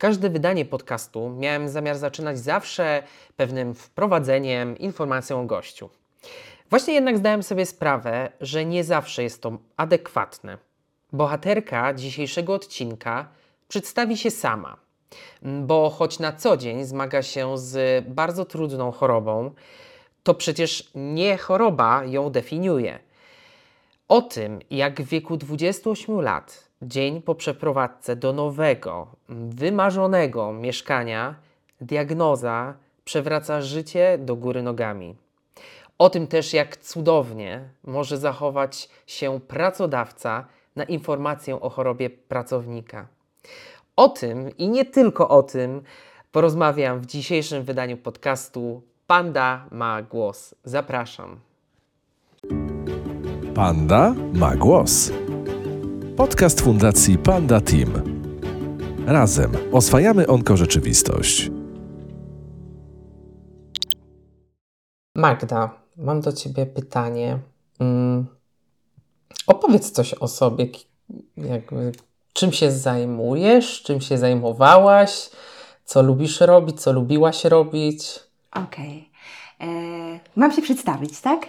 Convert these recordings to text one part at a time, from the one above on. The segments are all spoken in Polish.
Każde wydanie podcastu miałem zamiar zaczynać zawsze pewnym wprowadzeniem, informacją o gościu. Właśnie jednak zdałem sobie sprawę, że nie zawsze jest to adekwatne. Bohaterka dzisiejszego odcinka przedstawi się sama, bo choć na co dzień zmaga się z bardzo trudną chorobą, to przecież nie choroba ją definiuje. O tym, jak w wieku 28 lat, dzień po przeprowadzce do nowego, wymarzonego mieszkania, diagnoza przewraca życie do góry nogami. O tym też, jak cudownie może zachować się pracodawca na informację o chorobie pracownika. O tym i nie tylko o tym porozmawiam w dzisiejszym wydaniu podcastu Panda ma głos. Zapraszam. Panda ma głos. Podcast Fundacji Panda Team. Razem oswajamy onkorzeczywistość. Magda, mam do Ciebie pytanie. Mm, opowiedz coś o sobie. Jakby, czym się zajmujesz, czym się zajmowałaś, co lubisz robić, co lubiłaś robić? Okej. Okay. Mam się przedstawić, tak?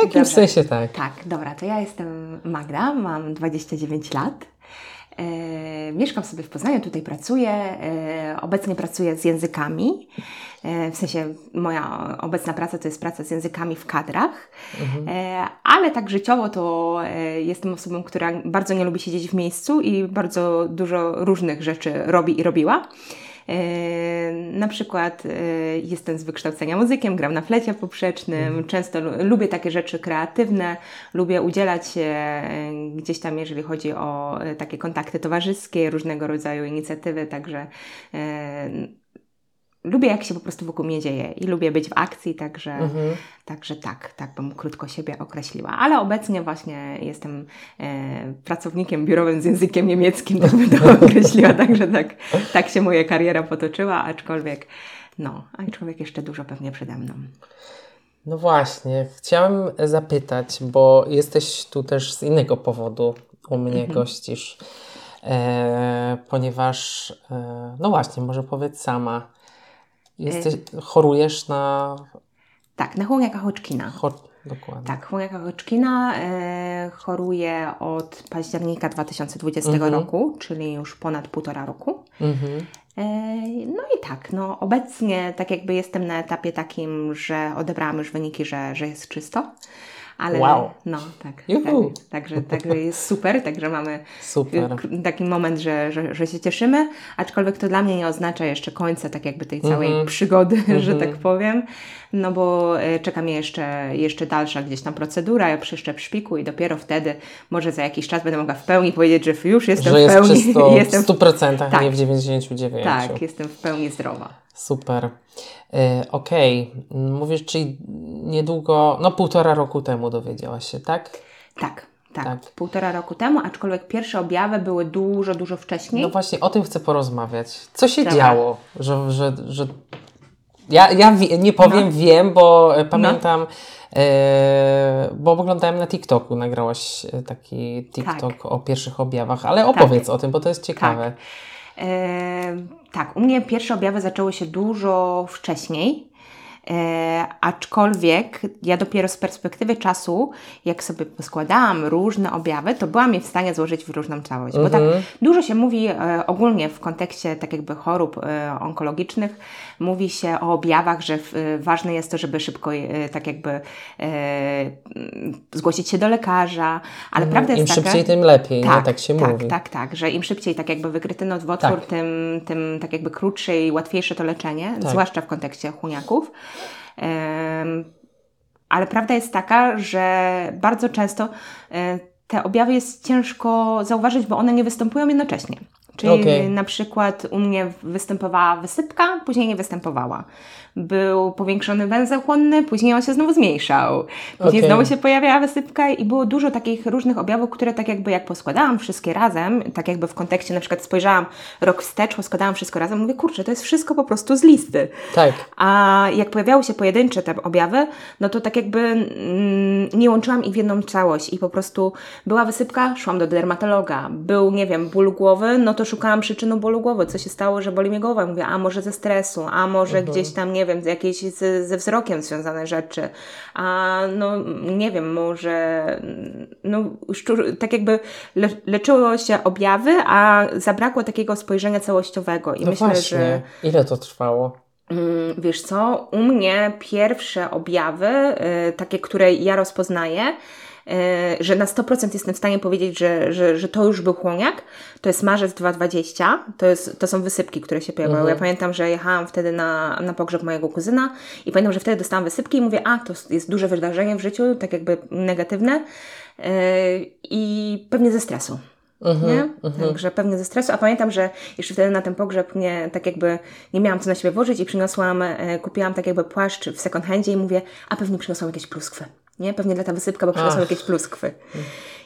W jakimś sensie tak. Tak, dobra, to ja jestem Magda, mam 29 lat. E, mieszkam sobie w Poznaniu, tutaj pracuję. E, obecnie pracuję z językami. E, w sensie moja obecna praca to jest praca z językami w kadrach, mhm. E, ale tak życiowo to e, jestem osobą, która bardzo nie lubi siedzieć w miejscu i bardzo dużo różnych rzeczy robi i robiła. Na przykład jestem z wykształcenia muzykiem, gram na flecie poprzecznym, mhm. często lubię takie rzeczy kreatywne, lubię udzielać się gdzieś tam, jeżeli chodzi o takie kontakty towarzyskie, różnego rodzaju inicjatywy, także lubię jak się po prostu wokół mnie dzieje i lubię być w akcji, także, mhm. także tak, tak bym krótko siebie określiła. Ale obecnie właśnie jestem e, pracownikiem biurowym z językiem niemieckim, tak bym to określiła, także tak, tak się moja kariera potoczyła, aczkolwiek no, aczkolwiek jeszcze dużo pewnie przede mną. No właśnie, chciałem zapytać, bo jesteś tu też z innego powodu u mnie mhm. gościsz, e, ponieważ, e, no właśnie, może powiedz sama, Jesteś, chorujesz na... Tak, na chłoniaka Hodgkina. Chor... Dokładnie. Tak, chłoniaka Hodgkina e, choruję od października 2020 mhm. roku, czyli już ponad półtora roku. Mhm. E, no i tak, no obecnie tak jakby jestem na etapie takim, że odebrałam już wyniki, że, że jest czysto. Ale wow. no tak, tak także, także jest super, także mamy super. taki moment, że, że, że się cieszymy, aczkolwiek to dla mnie nie oznacza jeszcze końca tak jakby tej całej mm -hmm. przygody, mm -hmm. że tak powiem, no bo e, czeka mnie jeszcze, jeszcze dalsza gdzieś tam procedura, ja przyszczep szpiku i dopiero wtedy może za jakiś czas będę mogła w pełni powiedzieć, że już jestem że w pełni. Jest czysto jestem w 100%, tak, nie w 99%. Tak, jestem w pełni zdrowa. Super. E, okej, okay. mówisz, czyli niedługo, no półtora roku temu dowiedziałaś się, tak? Tak. Tak, tak, półtora roku temu, aczkolwiek pierwsze objawy były dużo, dużo wcześniej. No właśnie, o tym chcę porozmawiać. Co się Dobra. działo, że, że, że ja, ja nie powiem, no. wiem, bo e, pamiętam, no. e, bo oglądałem na TikToku, nagrałaś e, taki TikTok tak. o pierwszych objawach, ale opowiedz tak. o tym, bo to jest ciekawe. Tak. Tak, u mnie pierwsze objawy zaczęły się dużo wcześniej. E, aczkolwiek ja dopiero z perspektywy czasu, jak sobie poskładałam różne objawy, to byłam je w stanie złożyć w różną całość. Bo tak mhm. dużo się mówi e, ogólnie w kontekście tak jakby chorób e, onkologicznych, mówi się o objawach, że w, ważne jest to, żeby szybko e, tak jakby e, zgłosić się do lekarza, ale mhm. prawda jest Im taka... Im szybciej, tym lepiej, tak, tak się tak, mówi. Tak, tak, że im szybciej tak jakby wykryty nowotwór, tak. tym, tym tak jakby krótsze i łatwiejsze to leczenie, tak. zwłaszcza w kontekście chuniaków. Ale prawda jest taka, że bardzo często e, te objawy jest ciężko zauważyć, bo one nie występują jednocześnie. Czyli okay. na przykład u mnie występowała wysypka, później nie występowała był powiększony węzeł chłonny, później on się znowu zmniejszał. Później okay. znowu się pojawiała wysypka i było dużo takich różnych objawów, które tak jakby jak poskładałam wszystkie razem, tak jakby w kontekście na przykład spojrzałam rok wstecz, poskładałam wszystko razem, mówię, kurczę, to jest wszystko po prostu z listy. Tak. A jak pojawiały się pojedyncze te objawy, no to tak jakby mm, nie łączyłam ich w jedną całość i po prostu była wysypka, szłam do dermatologa, był, nie wiem, ból głowy, no to szukałam przyczyny bólu głowy, co się stało, że boli mnie głowa. Mówię, a może ze stresu, a może gdzieś tam, nie wiem, jakieś z, ze wzrokiem związane rzeczy, a no nie wiem, może no, szczur, tak jakby le, leczyło się objawy, a zabrakło takiego spojrzenia całościowego. I No myślę, właśnie. że Ile to trwało? Mm, Wiesz co, u mnie pierwsze objawy, y, takie, które ja rozpoznaję, że na 100% jestem w stanie powiedzieć, że, że, że to już był chłoniak, to jest marzec 2020, to, jest, to są wysypki, które się pojawiały. Ja pamiętam, że jechałam wtedy na, na pogrzeb mojego kuzyna i pamiętam, że wtedy dostałam wysypki i mówię, a to jest duże wydarzenie w życiu, tak jakby negatywne y, i pewnie ze stresu. Nie? Także pewnie ze stresu. A pamiętam, że jeszcze wtedy na ten pogrzeb nie, tak jakby nie miałam co na siebie włożyć i przyniosłam, e, kupiłam tak jakby płaszcz w second handzie i mówię, a pewnie przyniosłam jakieś pluskwy. Nie? Pewnie dla ta wysypka, bo przyniosłam Ach. jakieś pluskwy.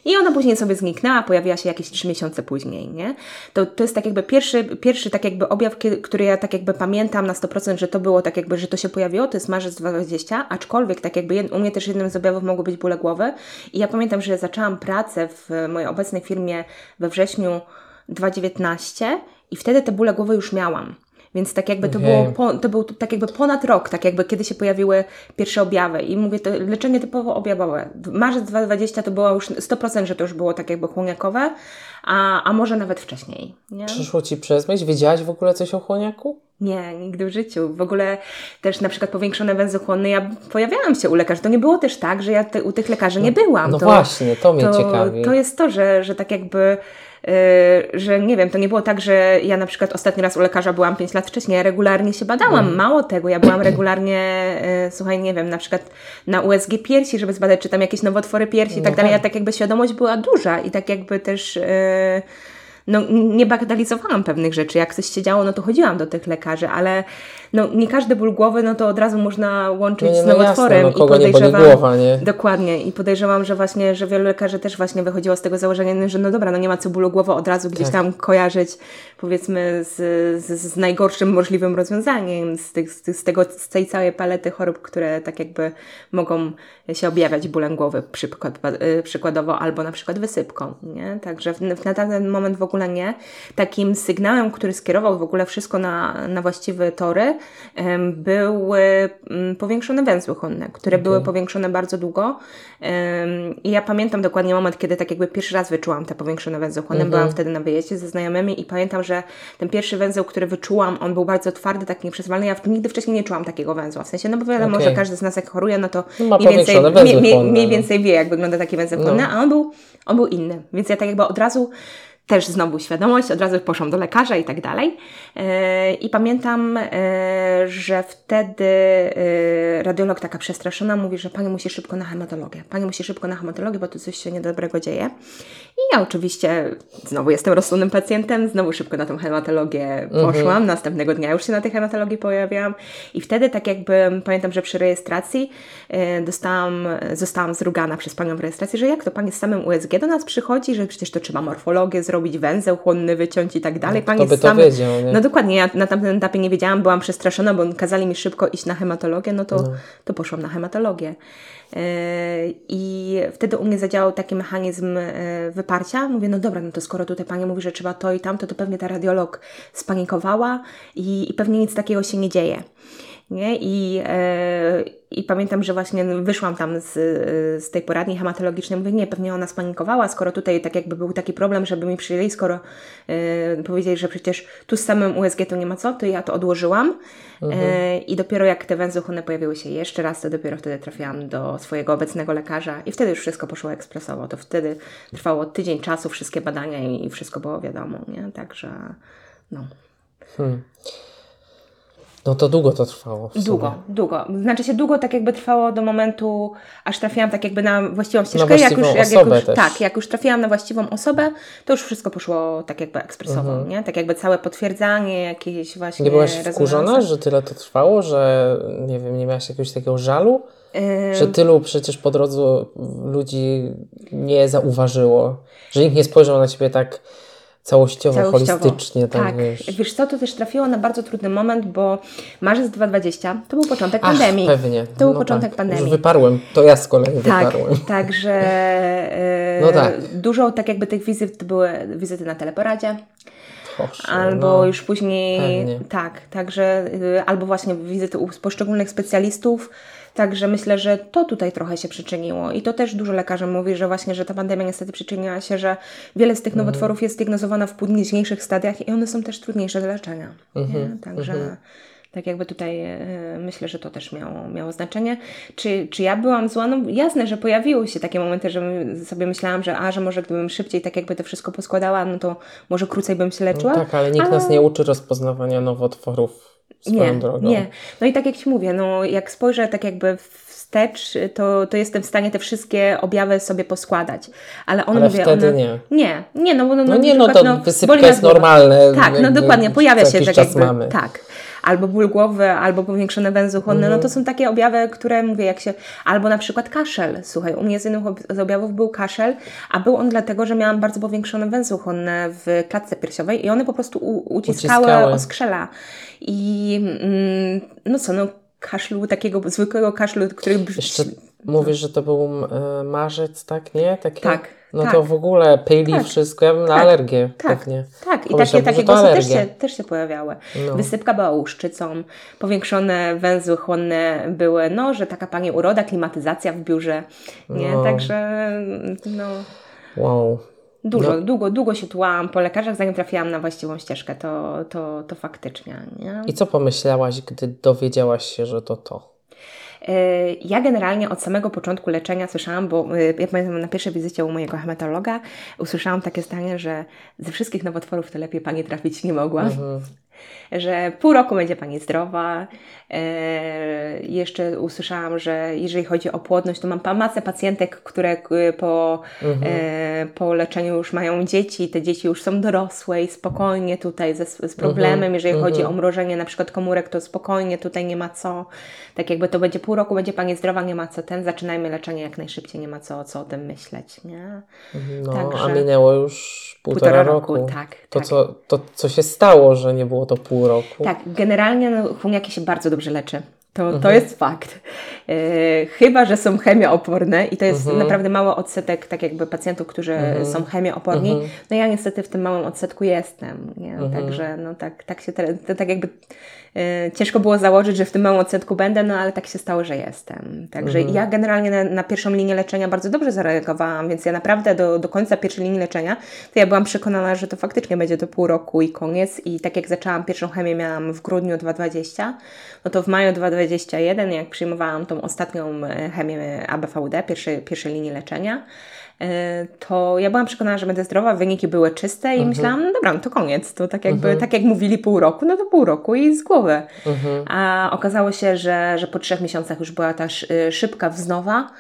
I ona później sobie zniknęła, pojawiła się jakieś trzy miesiące później, nie? To, to jest tak jakby pierwszy, pierwszy tak jakby objaw, który ja tak jakby pamiętam na 100%, że to było tak jakby, że to się pojawiło, to jest marzec 2020, aczkolwiek tak jakby jed, u mnie też jednym z objawów mogły być bóle głowy i ja pamiętam, że zaczęłam pracę w mojej obecnej firmie we wrześniu 2019 i wtedy te bóle głowy już miałam. Więc tak jakby to Okej. było, po, to był tak jakby ponad rok, tak jakby kiedy się pojawiły pierwsze objawy. I mówię, to leczenie typowo objawowe. Marzec 2020 to było już 100%, że to już było tak jakby chłoniakowe, a, a może nawet wcześniej. Nie? Przyszło ci przez myśl? Wiedziałaś w ogóle coś o chłoniaku? Nie, nigdy w życiu. W ogóle też na przykład powiększone węzły chłonne, ja pojawiałam się u lekarzy. To nie było też tak, że ja te, u tych lekarzy nie byłam. No to, właśnie, to mnie ciekawi. To jest to, że, że tak jakby, że nie wiem, to nie było tak, że ja na przykład ostatni raz u lekarza byłam 5 lat wcześniej, ja regularnie się badałam. Mhm. Mało tego, ja byłam regularnie, yy, słuchaj, nie wiem, na przykład na USG piersi, żeby zbadać, czy tam jakieś nowotwory piersi i tak No dalej. Ja tak. tak jakby świadomość była duża i tak jakby też... Yy, no, nie bagatelizowałam pewnych rzeczy. Jak coś się działo, no to chodziłam do tych lekarzy, ale no, nie każdy ból głowy, no to od razu można łączyć No nie, z no jasne, nowotworem. no I kogo nie podejrzewam, głowa, nie? Dokładnie. I podejrzewam, że właśnie, że wielu lekarzy też właśnie wychodziło z tego założenia, że no dobra, no nie ma co bólu głowy od razu gdzieś Tak. tam kojarzyć, powiedzmy, z, z, z najgorszym możliwym rozwiązaniem, z, tych, z, z, tego, z tej całej palety chorób, które tak jakby mogą się objawiać bólem głowy przykład, y, przykładowo, albo na przykład wysypką, nie? Także w, na ten moment w ogóle nie. Takim sygnałem, który skierował w ogóle wszystko na, na właściwe tory, były mm, powiększone węzły chłonne, które były powiększone bardzo długo. I ja pamiętam dokładnie moment, kiedy tak jakby pierwszy raz wyczułam te powiększone węzły chłonne. Byłam wtedy na wyjeździe ze znajomymi i pamiętam, że ten pierwszy węzeł, który wyczułam, on był bardzo twardy, taki nieprzezwalny. Ja nigdy wcześniej nie czułam takiego węzła. W sensie, no bo wiadomo, Okej. że każdy z nas jak choruje, no to No mniej, więcej, mniej, mniej, no. więcej wie, jak wygląda taki węzeł No. chłonny, a on był, on był inny. Więc ja tak jakby od razu też znowu świadomość, od razu poszłam do lekarza i tak dalej. E, I pamiętam, e, że wtedy e, radiolog taka przestraszona mówi, że pani musi szybko na hematologię. Pani musi szybko na hematologię, bo tu coś się niedobrego dzieje. I ja oczywiście znowu jestem rozsądnym pacjentem, znowu szybko na tą hematologię poszłam. Następnego dnia już się na tej hematologii pojawiłam. I wtedy tak jakby pamiętam, że przy rejestracji e, dostałam, zostałam zrugana przez panią w rejestracji, że jak to pani z samym USG do nas przychodzi, że przecież to trzeba morfologię zrobić, węzeł chłonny wyciąć i tak dalej. Pani kto by samym- wiedział, nie? No dokładnie, ja na tamtym etapie nie wiedziałam, byłam przestraszona, bo kazali mi szybko iść na hematologię, no to, to poszłam na hematologię. I wtedy u mnie zadziałał taki mechanizm yy, wyparcia. Mówię, no dobra, no to skoro tutaj pani mówi, że trzeba to i tamto, to pewnie ta radiolog spanikowała i, i pewnie nic takiego się nie dzieje. Nie? I, e, I pamiętam, że właśnie wyszłam tam z, z tej poradni hematologicznej. Mówię, nie, pewnie ona spanikowała, skoro tutaj tak jakby był taki problem, żeby mi przyjęli, skoro e, powiedzieli, że przecież tu z samym USG to nie ma co, to ja to odłożyłam. E, I dopiero jak te węzły chłonne pojawiły się jeszcze raz, to dopiero wtedy trafiłam do swojego obecnego lekarza i wtedy już wszystko poszło ekspresowo. To wtedy trwało tydzień czasu, wszystkie badania i, i wszystko było wiadomo, nie? Także no. No to długo to trwało. Długo, długo. Znaczy się długo tak jakby trwało do momentu, aż trafiłam tak jakby na właściwą ścieżkę. właściwą jak już, jak, jak już. Tak, jak już trafiłam na właściwą osobę, to już wszystko poszło tak jakby ekspresowo, nie? Tak jakby całe potwierdzanie, jakieś właśnie Mhm. Nie byłaś wkurzona, że tyle to trwało, że nie wiem, nie miałaś jakiegoś takiego żalu? Ym, Że tylu przecież po drodze ludzi nie zauważyło, że nikt nie spojrzał na ciebie tak całościowo, Całościowo. holistycznie, tak, tak. wiesz. Wiesz co, to też trafiło na bardzo trudny moment, bo marzec 2020 to był początek Ach, pandemii. pewnie. To był No początek tak. pandemii. Już wyparłem, to ja z kolei Tak, wyparłem. także e, No tak. dużo tak jakby tych wizyt to były wizyty na teleporadzie. Boże, albo no, już później pewnie. tak, także y, albo właśnie wizyty u poszczególnych specjalistów. Także myślę, że to tutaj trochę się przyczyniło i to też dużo lekarzy mówi, że właśnie, że ta pandemia niestety przyczyniła się, że wiele z tych Mhm. nowotworów jest diagnozowana w późniejszych stadiach i one są też trudniejsze do leczenia. Mhm? Także tak jakby tutaj e, myślę, że to też miało, miało znaczenie. Czy, czy ja byłam zła? No jasne, że pojawiły się takie momenty, że sobie myślałam, że a, że może gdybym szybciej tak jakby to wszystko poskładała, no to może krócej bym się leczyła. Tak, ale nikt nas nie uczy rozpoznawania nowotworów nie, drogą. Nie, no i tak jak Ci mówię, no jak spojrzę tak jakby wstecz, to, to jestem w stanie te wszystkie objawy sobie poskładać. Ale one Ale mówię, wtedy one... nie. Nie, nie, no no, No na nie, no przykład, to boli wysypka jest głowa. normalne. Tak, no dokładnie, pojawia się tak jakby, mamy. tak. Albo ból głowy, albo powiększone węzły chłonne, Mhm. no to są takie objawy, które mówię, jak się, albo na przykład kaszel, słuchaj, u mnie z jednych z objawów był kaszel, a był on dlatego, że miałam bardzo powiększone węzły chłonne w klatce piersiowej i one po prostu u, uciskały, Uciskały. oskrzela i mm, no co, no kaszlu, takiego zwykłego kaszlu, który... Jeszcze mówisz, że to był e, marzec, tak? Nie? Takie? Tak, No tak. to w ogóle pyli Tak. wszystko. Ja bym na Tak, alergię Tak, pewnie. tak. I takie, takie głosy też się, też się pojawiały. No. Wysypka była łuszczycą, powiększone węzły chłonne były, no, że taka pani uroda, klimatyzacja w biurze, nie? No. Także, no, Wow. dużo, No. długo, długo się tułałam po lekarzach, zanim trafiłam na właściwą ścieżkę, to, to, to faktycznie, nie? I co pomyślałaś, gdy dowiedziałaś się, że to to? Y, Ja generalnie od samego początku leczenia słyszałam, bo y, ja pamiętam na pierwszej wizycie u mojego hematologa usłyszałam takie zdanie, że ze wszystkich nowotworów to lepiej Pani trafić nie mogła. Że pół roku będzie Pani zdrowa. E, jeszcze usłyszałam, że jeżeli chodzi o płodność, to mam masę pacjentek, które y, po, e, po leczeniu już mają dzieci, te dzieci już są dorosłe i spokojnie tutaj ze, z problemem, jeżeli chodzi o mrożenie na przykład komórek, to spokojnie tutaj nie ma co. Tak jakby to będzie pół roku, będzie Pani zdrowa, nie ma co ten, zaczynajmy leczenie jak najszybciej, nie ma co, co o tym myśleć, nie? No, Także- a minęło już półtora, Półtora roku. roku, tak, To, tak. Co, to co się stało, że nie było to pół roku? Tak, generalnie no, się bardzo dobrze leczy. To, to Mhm. jest fakt. E, chyba, że są chemiooporne i to jest Mhm. naprawdę mały odsetek tak jakby pacjentów, którzy są chemiooporni. Mhm. No ja niestety w tym małym odsetku jestem. Nie? Także no tak, tak się teraz, to tak jakby ciężko było założyć, że w tym małym odsetku będę, no ale tak się stało, że jestem. Także Mhm. ja generalnie na, na pierwszą linię leczenia bardzo dobrze zareagowałam, więc ja naprawdę do, do końca pierwszej linii leczenia, to ja byłam przekonana, że to faktycznie będzie to pół roku i koniec. I tak jak zaczęłam pierwszą chemię, miałam w grudniu 2020, no to w maju 2021, jak przyjmowałam tą ostatnią e, chemię ABVD, pierwszej, pierwszej linii leczenia, e, to ja byłam przekonana, że będę zdrowa, wyniki były czyste i myślałam, no dobra, no to koniec. To tak jakby, tak jak mówili pół roku, no to pół roku i z głowy. A okazało się, że, że po trzech miesiącach już była ta y, szybka wznowa,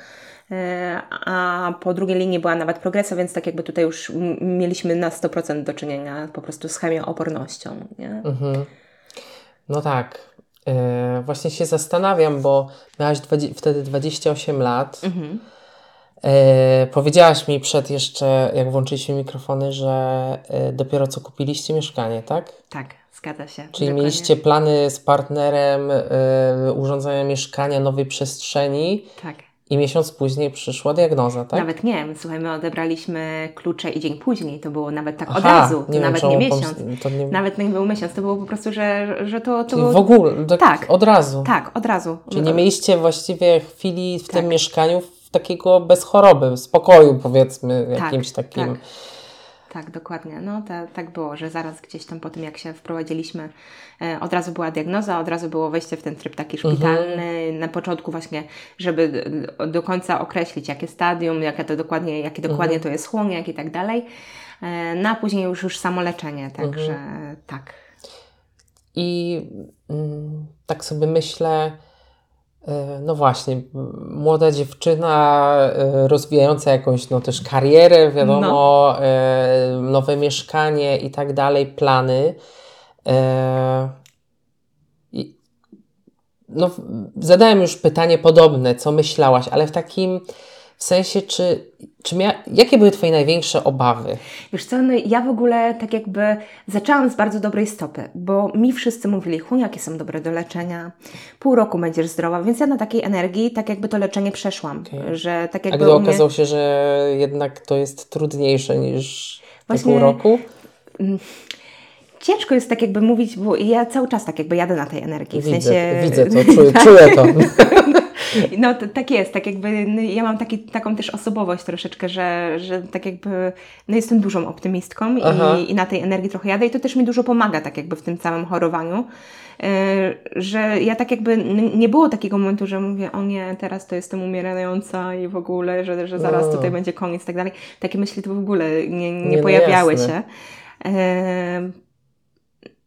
e, a po drugiej linii była nawet progresja, więc tak jakby tutaj już mieliśmy na 100% do czynienia po prostu z chemioopornością. Nie? Mhm. No tak. E, właśnie się zastanawiam, bo miałaś dwadzie- wtedy 28 lat. Mhm. E, powiedziałaś mi przed jeszcze, jak włączyliśmy mikrofony, że e, dopiero co kupiliście mieszkanie, tak? Tak, zgadza się. Czyli dokładnie. mieliście plany z partnerem e, urządzania mieszkania, nowej przestrzeni Tak. i miesiąc później przyszła diagnoza, tak? Nawet nie, słuchaj, my odebraliśmy klucze i dzień później, to było nawet tak od Aha, razu, to nie nawet nie miesiąc. to nie- Nawet nie był miesiąc, to było po prostu, że, że to, to Czyli było... w ogóle, tak, Tak. od razu. Tak, od razu. Czyli nie mieliście właściwie chwili w Tak. tym mieszkaniu takiego bez choroby, spokoju powiedzmy, jakimś takim. Tak, tak dokładnie. No ta, tak było, że zaraz gdzieś tam po tym, jak się wprowadziliśmy, e, od razu była diagnoza, od razu było wejście w ten tryb taki Mhm. szpitalny. Na początku właśnie, żeby do, do końca określić, jakie stadium, jakie to dokładnie, jakie dokładnie Mhm. to jest chłoniak i tak dalej. E, no a później już, już samo leczenie, także Mhm. tak. I mm, tak sobie myślę, e, no właśnie, młoda dziewczyna e, rozwijająca jakąś no też karierę, wiadomo, e, nowe mieszkanie i tak dalej, plany. E, no, zadałem już pytanie podobne, co myślałaś, ale w takim w sensie, czy, czy mia, jakie były Twoje największe obawy? Wiesz co, no ja w ogóle tak jakby zaczęłam z bardzo dobrej stopy, bo mi wszyscy mówili, chuniaki są dobre do leczenia, pół roku będziesz zdrowa, więc ja na takiej energii tak jakby to leczenie przeszłam, Okej. że tak A jakby gdy u mnie... okazało się, że jednak to jest trudniejsze niż Właśnie- pół roku? ciężko jest tak jakby mówić, bo ja cały czas tak jakby jadę na tej energii. W Widzę, sensie... widzę to, czuję, czuję to. No to, tak jest, tak jakby no, ja mam taki, taką też osobowość troszeczkę, że, że tak jakby no jestem dużą optymistką i, i na tej energii trochę jadę i to też mi dużo pomaga tak jakby w tym całym chorowaniu, e, że ja tak jakby nie było takiego momentu, że mówię o nie, teraz to jestem umierająca i w ogóle, że, że zaraz No. tutaj będzie koniec i tak dalej. Takie myśli to w ogóle nie, nie, Nie, no pojawiały jasne. się. E,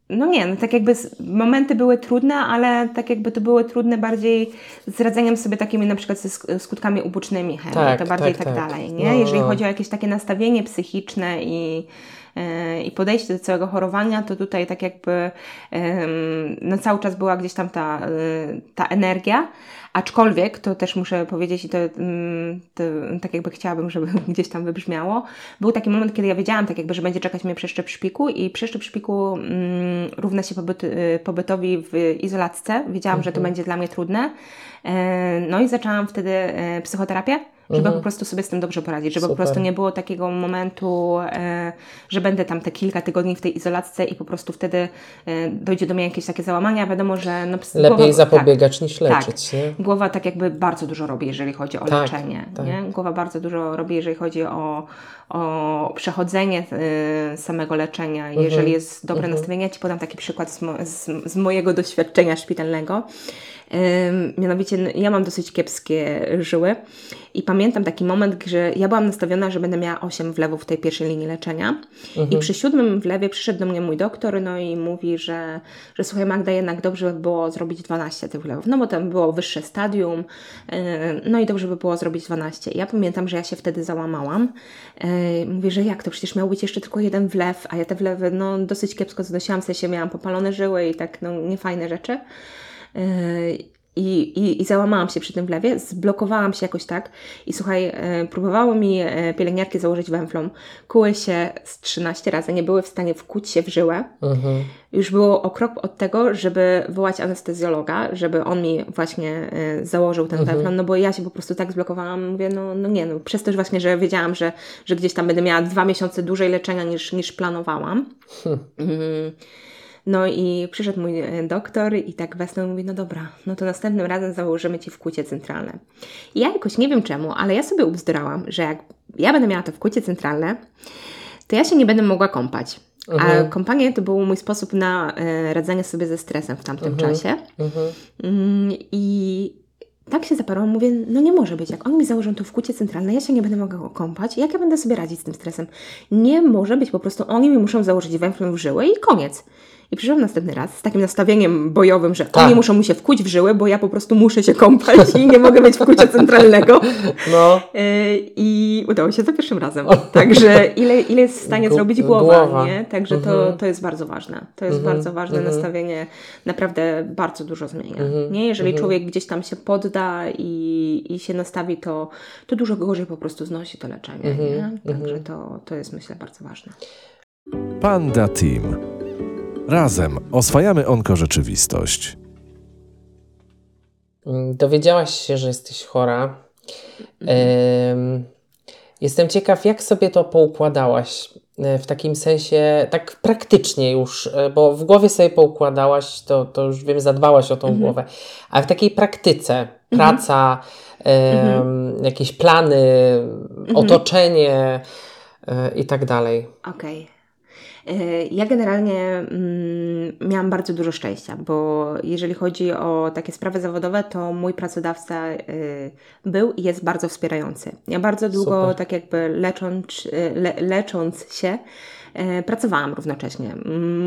no nie, no tak jakby momenty były trudne, ale tak jakby to były trudne bardziej z radzeniem sobie takimi na przykład ze sk- skutkami ubocznymi chemii, Tak, to bardziej tak, tak, tak. dalej, nie? No, Jeżeli no. chodzi o jakieś takie nastawienie psychiczne i, e, i podejście do całego chorowania, to tutaj tak jakby em, no cały czas była gdzieś tam ta, e, ta energia, aczkolwiek to też muszę powiedzieć i to, mm, to tak jakby chciałabym, żeby gdzieś tam wybrzmiało, był taki moment, kiedy ja wiedziałam tak jakby, że będzie czekać mnie przeszczep szpiku i przeszczep szpiku mm, równa się pobyt, y, pobytowi w izolatce. Wiedziałam, że to będzie dla mnie trudne. E, No i zaczęłam wtedy e, psychoterapię, żeby po prostu sobie z tym dobrze poradzić, żeby po Super. prostu nie było takiego momentu, e, że będę tam te kilka tygodni w tej izolatce i po prostu wtedy e, dojdzie do mnie jakieś takie załamania. Wiadomo, że no, ps- Lepiej głowa- zapobiegać niż tak, leczyć, nie? Głowa tak jakby bardzo dużo robi, jeżeli chodzi o Tak, leczenie. tak. Nie? Głowa bardzo dużo robi, jeżeli chodzi o, o przechodzenie y, samego leczenia. Mhm. Jeżeli jest dobre nastawienie, ja Ci podam taki przykład z, mo, z, z mojego doświadczenia szpitalnego. Mianowicie n- ja mam dosyć kiepskie żyły i pamiętam taki moment, że ja byłam nastawiona, że będę miała 8 wlewów w tej pierwszej linii leczenia i przy siódmym wlewie przyszedł do mnie mój doktor no i mówi, że, że słuchaj Magda, jednak dobrze by było zrobić 12 tych wlewów, no bo tam było wyższe stadium, yy, no i dobrze by było zrobić 12. I ja pamiętam, że ja się wtedy załamałam. Yy, Mówię, że jak to, przecież miał być jeszcze tylko jeden wlew, a ja te wlewy no dosyć kiepsko znosiłam, w sensie miałam popalone żyły i tak no niefajne rzeczy. Yy, I, i, I załamałam się przy tym wlewie, zblokowałam się jakoś tak i słuchaj, e, próbowało mi e, pielęgniarki założyć węflą. Kuły się z 13 razy, nie były w stanie wkuć się w żyłę. Mhm. Już było o krok od tego, żeby wołać anestezjologa, żeby on mi właśnie e, założył ten węflon, no bo ja się po prostu tak zblokowałam, mówię, no, no nie, no przez to właśnie, że wiedziałam, że, że gdzieś tam będę miała dwa miesiące dłużej leczenia niż, niż planowałam. Mm. No i przyszedł mój e, doktor i tak wesnął i mówi, no dobra, no to następnym razem założymy Ci wkłucie centralne. I ja jakoś nie wiem czemu, ale ja sobie ubzdurałam, że jak ja będę miała to wkłucie centralne, to ja się nie będę mogła kąpać. A kąpanie to był mój sposób na e, radzenie sobie ze stresem w tamtym czasie. Mhm. Mm, I tak się zaparłam, mówię, no nie może być. Jak oni mi założą to wkłucie centralne, ja się nie będę mogła kąpać. Jak ja będę sobie radzić z tym stresem? Nie może być, po prostu oni mi muszą założyć węflon w żyłę i koniec. I przyszłam następny raz z takim nastawieniem bojowym, że Tak. oni muszą mi się wkuć w żyły, bo ja po prostu muszę się kąpać i nie mogę mieć wkucia centralnego. No, Yy, I udało się za pierwszym razem. Także ile, ile jest w stanie zrobić głowa, głowa. nie? Także to, to jest bardzo ważne. To jest bardzo ważne nastawienie. Naprawdę bardzo dużo zmienia. Nie? Jeżeli człowiek gdzieś tam się podda i, i się nastawi, to, to dużo gorzej po prostu znosi to leczenie. Nie? Także to, to jest myślę bardzo ważne. Panda Team. Razem oswajamy onkorzeczywistość. Mm, Dowiedziałaś się, że jesteś chora. Em, jestem ciekaw, jak sobie to poukładałaś e, w takim sensie, tak praktycznie już, e, bo w głowie sobie poukładałaś, to, to już wiem, zadbałaś o tą głowę, ale w takiej praktyce, praca, em, jakieś plany, otoczenie e, i tak dalej. Okej. Y, Ja generalnie mm, miałam bardzo dużo szczęścia, bo jeżeli chodzi o takie sprawy zawodowe, to mój pracodawca y, był i jest bardzo wspierający. Ja bardzo długo, Super. tak jakby lecząc, y, le, lecząc się, pracowałam równocześnie.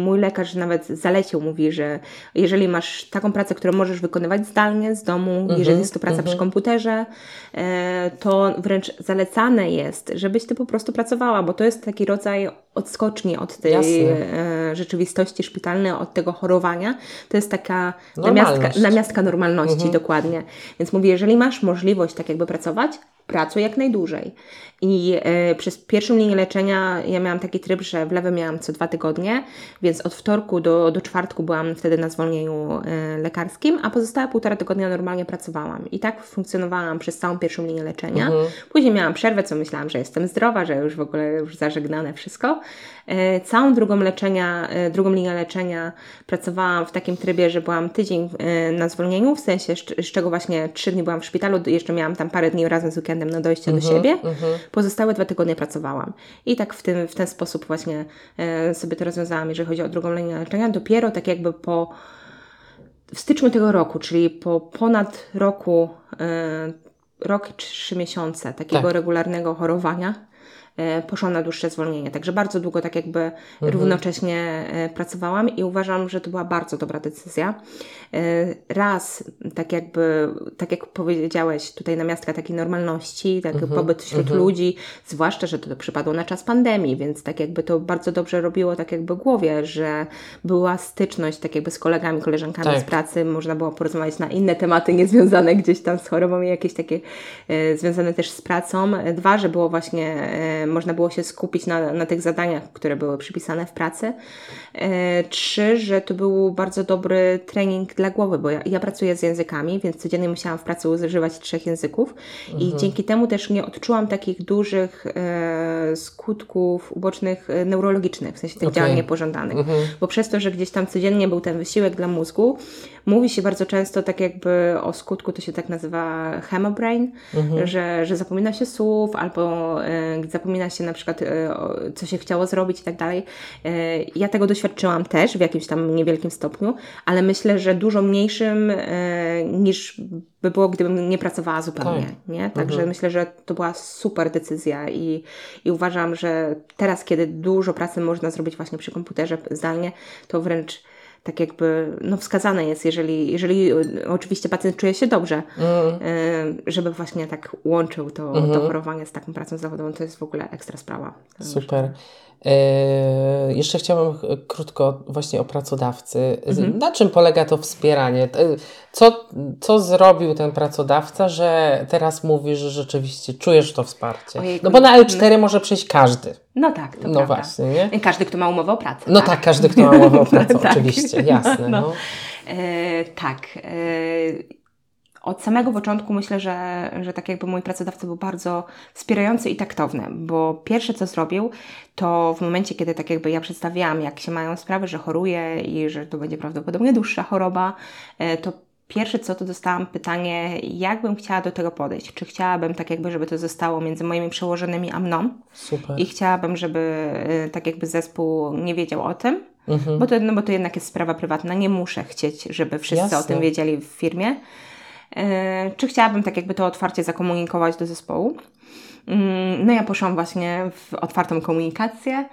Mój lekarz nawet zalecił, mówi, że jeżeli masz taką pracę, którą możesz wykonywać zdalnie z domu, jeżeli jest to praca przy komputerze, e, to wręcz zalecane jest, żebyś ty po prostu pracowała, bo to jest taki rodzaj odskoczni od tej Jasne. e, rzeczywistości szpitalnej, od tego chorowania. To jest taka namiastka, Normalność. namiastka normalności, dokładnie. Więc mówię, jeżeli masz możliwość tak jakby pracować, pracuj jak najdłużej. I e, przez pierwszą linię leczenia ja miałam taki tryb, że w lewe miałam co dwa tygodnie, więc od wtorku do, do czwartku byłam wtedy na zwolnieniu e, lekarskim, a pozostałe półtora tygodnia normalnie pracowałam. I tak funkcjonowałam przez całą pierwszą linię leczenia. Później miałam przerwę, co myślałam, że jestem zdrowa, że już w ogóle już zażegnane wszystko. E, całą drugą leczenia, e, drugą linię leczenia pracowałam w takim trybie, że byłam tydzień e, na zwolnieniu, w sensie z, z czego właśnie trzy dni byłam w szpitalu, jeszcze miałam tam parę dni razem z weekendem na dojście do siebie. Pozostałe dwa tygodnie pracowałam. I tak w, tym, w ten sposób właśnie e, sobie to rozwiązałam, jeżeli chodzi o drugą linię leczenia. Dopiero tak jakby po w styczniu tego roku, czyli po ponad roku, e, rok i trzy miesiące takiego Tak. regularnego chorowania, poszłam na dłuższe zwolnienie. Także bardzo długo tak jakby Mhm. równocześnie e, pracowałam i uważam, że to była bardzo dobra decyzja. E, raz, tak jakby, tak jak powiedziałeś, tutaj na miastka takiej normalności, tak Mhm. pobyt wśród ludzi, zwłaszcza, że to przypadło na czas pandemii, więc tak jakby to bardzo dobrze robiło tak jakby głowie, że była styczność tak jakby z kolegami, koleżankami Tak. z pracy, można było porozmawiać na inne tematy niezwiązane gdzieś tam z chorobą i jakieś takie e, związane też z pracą. E, Dwa, że było właśnie, e, można było się skupić na, na tych zadaniach, które były przypisane w pracy. E, trzy, że to był bardzo dobry trening dla głowy, bo ja, ja pracuję z językami, więc codziennie musiałam w pracy używać trzech języków i dzięki temu też nie odczułam takich dużych e, skutków ubocznych e, neurologicznych, w sensie tych Okej. działań niepożądanych. Bo przez to, że gdzieś tam codziennie był ten wysiłek dla mózgu, mówi się bardzo często tak jakby o skutku, to się tak nazywa hemobrain, że, że zapomina się słów albo e, zapomina się na przykład o, co się chciało zrobić i tak dalej. E, ja tego doświadczyłam też w jakimś tam niewielkim stopniu, ale myślę, że dużo mniejszym niż by było, gdybym nie pracowała zupełnie. Tak. Nie? Także myślę, że to była super decyzja i, i uważam, że teraz, kiedy dużo pracy można zrobić właśnie przy komputerze zdalnie, to wręcz tak jakby no wskazane jest, jeżeli, jeżeli e, oczywiście pacjent czuje się dobrze, e, żeby właśnie tak łączył to, to chorowanie z taką pracą zawodową, to jest w ogóle ekstra sprawa. Super. E, jeszcze chciałam ch- krótko właśnie o pracodawcy. Mhm. Na czym polega to wspieranie? E, Co, co zrobił ten pracodawca, że teraz mówisz, że rzeczywiście czujesz to wsparcie? Ojejku. No bo na L4 może przyjść każdy. No tak, to No prawda. właśnie, nie? Każdy, kto ma umowę o pracę. No tak, każdy, kto ma umowę o pracę, Tak. oczywiście, jasne. No. E, tak. E, od samego początku myślę, że, że tak jakby mój pracodawca był bardzo wspierający i taktowny, bo pierwsze co zrobił, to w momencie, kiedy tak jakby ja przedstawiałam, jak się mają sprawy, że choruję i że to będzie prawdopodobnie dłuższa choroba, e, to pierwsze co to dostałam pytanie, jak bym chciała do tego podejść. Czy chciałabym tak jakby, żeby to zostało między moimi przełożonymi a mną Super. i chciałabym, żeby e, tak jakby zespół nie wiedział o tym, Mhm. bo, to, no bo to jednak jest sprawa prywatna. Nie muszę chcieć, żeby wszyscy Jasne. o tym wiedzieli w firmie. E, czy chciałabym tak jakby to otwarcie zakomunikować do zespołu? Mm, No ja poszłam właśnie w otwartą komunikację.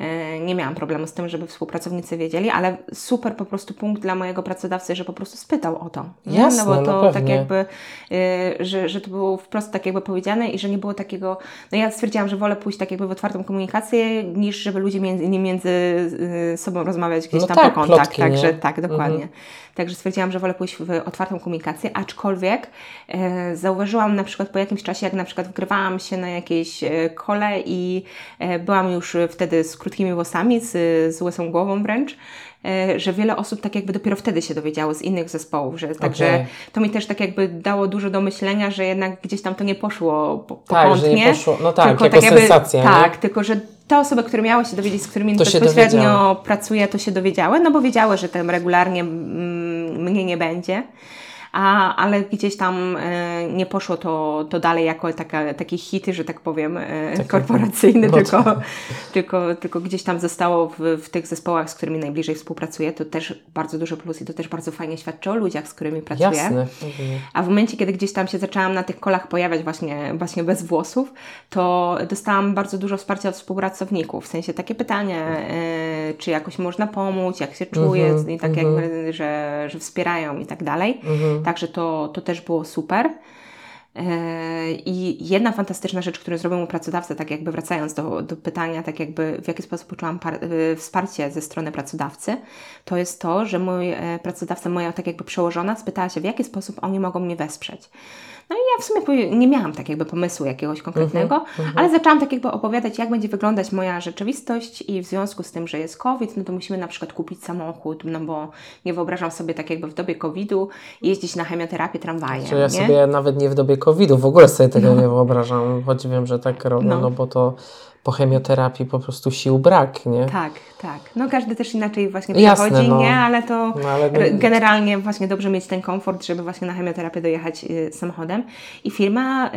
E, Nie miałam problemu z tym, żeby współpracownicy wiedzieli, ale super po prostu punkt dla mojego pracodawcy, że po prostu spytał o to. nie? Jasne, no bo no to tak pewnie. jakby, e, że, że to było wprost tak jakby powiedziane i że nie było takiego, no ja stwierdziłam, że wolę pójść tak jakby w otwartą komunikację, niż żeby ludzie między, nie między e, sobą rozmawiać gdzieś No tam tak, po kontakt. plotki, Także nie? tak, dokładnie. Także stwierdziłam, że wolę pójść w otwartą komunikację, aczkolwiek e, zauważyłam na przykład po jakimś czasie, jak na przykład wgrywałam się na jakieś e, kole i e, byłam już wtedy z krótkimi włosami, z, z łysą głową wręcz, e, że wiele osób tak jakby dopiero wtedy się dowiedziało z innych zespołów, że także to mi też tak jakby dało dużo do myślenia, że jednak gdzieś tam to nie poszło po, Tak, że nie poszło- no tak, tylko jako tak jakby, sensacja, nie? Tak, tylko że te osoby, które miały się dowiedzieć, z którymi To bezpośrednio pracuję, to się dowiedziały, no bo wiedziały, że tam regularnie mm, mnie nie będzie. A, ale gdzieś tam e, nie poszło to, to dalej jako taka, takie hity, że tak powiem, e, korporacyjne, no tylko, tak. tylko, tylko gdzieś tam zostało w, w tych zespołach, z którymi najbliżej współpracuję. To też bardzo duży plus i to też bardzo fajnie świadczy o ludziach, z którymi pracuję. Jasne. A w momencie, kiedy gdzieś tam się zaczęłam na tych kolach pojawiać właśnie, właśnie bez włosów, to dostałam bardzo dużo wsparcia od współpracowników. W sensie takie pytanie, czy jakoś można pomóc, jak się czuję, Mhm, i tak jakby, że, że wspierają i tak dalej. Także to, to też było super. E, I jedna fantastyczna rzecz, którą zrobił mu pracodawca, tak jakby wracając do, do pytania, tak jakby w jaki sposób poczułam par, e, wsparcie ze strony pracodawcy, to jest to, że mój e, pracodawca, moja tak jakby przełożona, spytała się, w jaki sposób oni mogą mnie wesprzeć. No i ja w sumie nie miałam tak jakby pomysłu jakiegoś konkretnego, uh -huh, uh -huh. ale zaczęłam tak jakby opowiadać, jak będzie wyglądać moja rzeczywistość i w związku z tym, że jest COVID, no to musimy na przykład kupić samochód, no bo nie wyobrażam sobie tak jakby w dobie COVID-u jeździć na chemioterapię tramwajem. Czy ja nie? sobie nawet nie w dobie COVID-u, w ogóle sobie tego no. nie wyobrażam, choć wiem, że tak robią, no, no bo to po chemioterapii po prostu sił brak, nie? Tak, tak. No każdy też inaczej właśnie przechodzi, Jasne, no. nie? Ale to no, ale no... generalnie właśnie dobrze mieć ten komfort, żeby właśnie na chemioterapię dojechać y, samochodem. I firma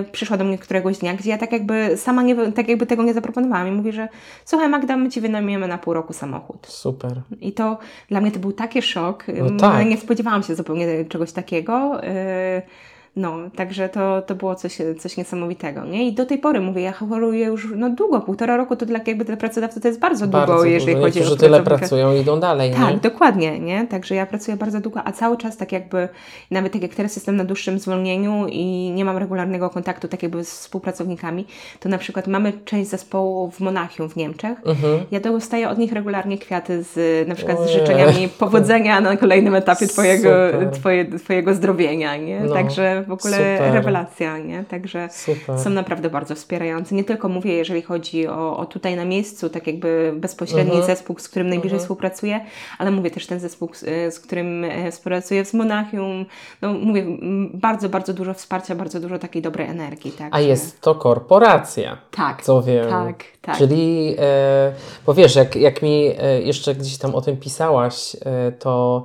y, przyszła do mnie któregoś dnia, gdzie ja tak jakby sama nie, tak jakby tego nie zaproponowałam i mówi, że słuchaj Magda, my Ci wynajmiemy na pół roku samochód. Super. I to dla mnie to był taki szok. No tak. Nie spodziewałam się zupełnie czegoś takiego. Y, no, także to, to było coś, coś niesamowitego, nie? I do tej pory, mówię, ja choruję już no, długo, półtora roku, to dla, jakby dla pracodawcy to jest bardzo, bardzo długo, jeżeli dużo. chodzi Niektórzy o tyle pracują i idą dalej, Tak, nie? dokładnie, nie? Także ja pracuję bardzo długo, a cały czas tak jakby, nawet tak jak teraz jestem na dłuższym zwolnieniu i nie mam regularnego kontaktu tak jakby z współpracownikami, to na przykład mamy część zespołu w Monachium w Niemczech. Mhm. Ja dostaję od nich regularnie kwiaty z na przykład z życzeniami powodzenia na kolejnym etapie twojego, twoje, twojego zdrowienia, nie? No. Także w ogóle Super. rewelacja, nie? Także Super. są naprawdę bardzo wspierający. Nie tylko mówię, jeżeli chodzi o, o tutaj na miejscu, tak jakby bezpośredni uh mhm. -huh. zespół, z którym najbliżej uh mhm. -huh. współpracuję, ale mówię też ten zespół, z, z którym e, współpracuję z Monachium. No mówię, bardzo, bardzo dużo wsparcia, bardzo dużo takiej dobrej energii. Tak? A jest to korporacja. Tak. Co wiem. Tak, tak. Czyli, e, bo wiesz, jak, jak mi e, jeszcze gdzieś tam o tym pisałaś, e, to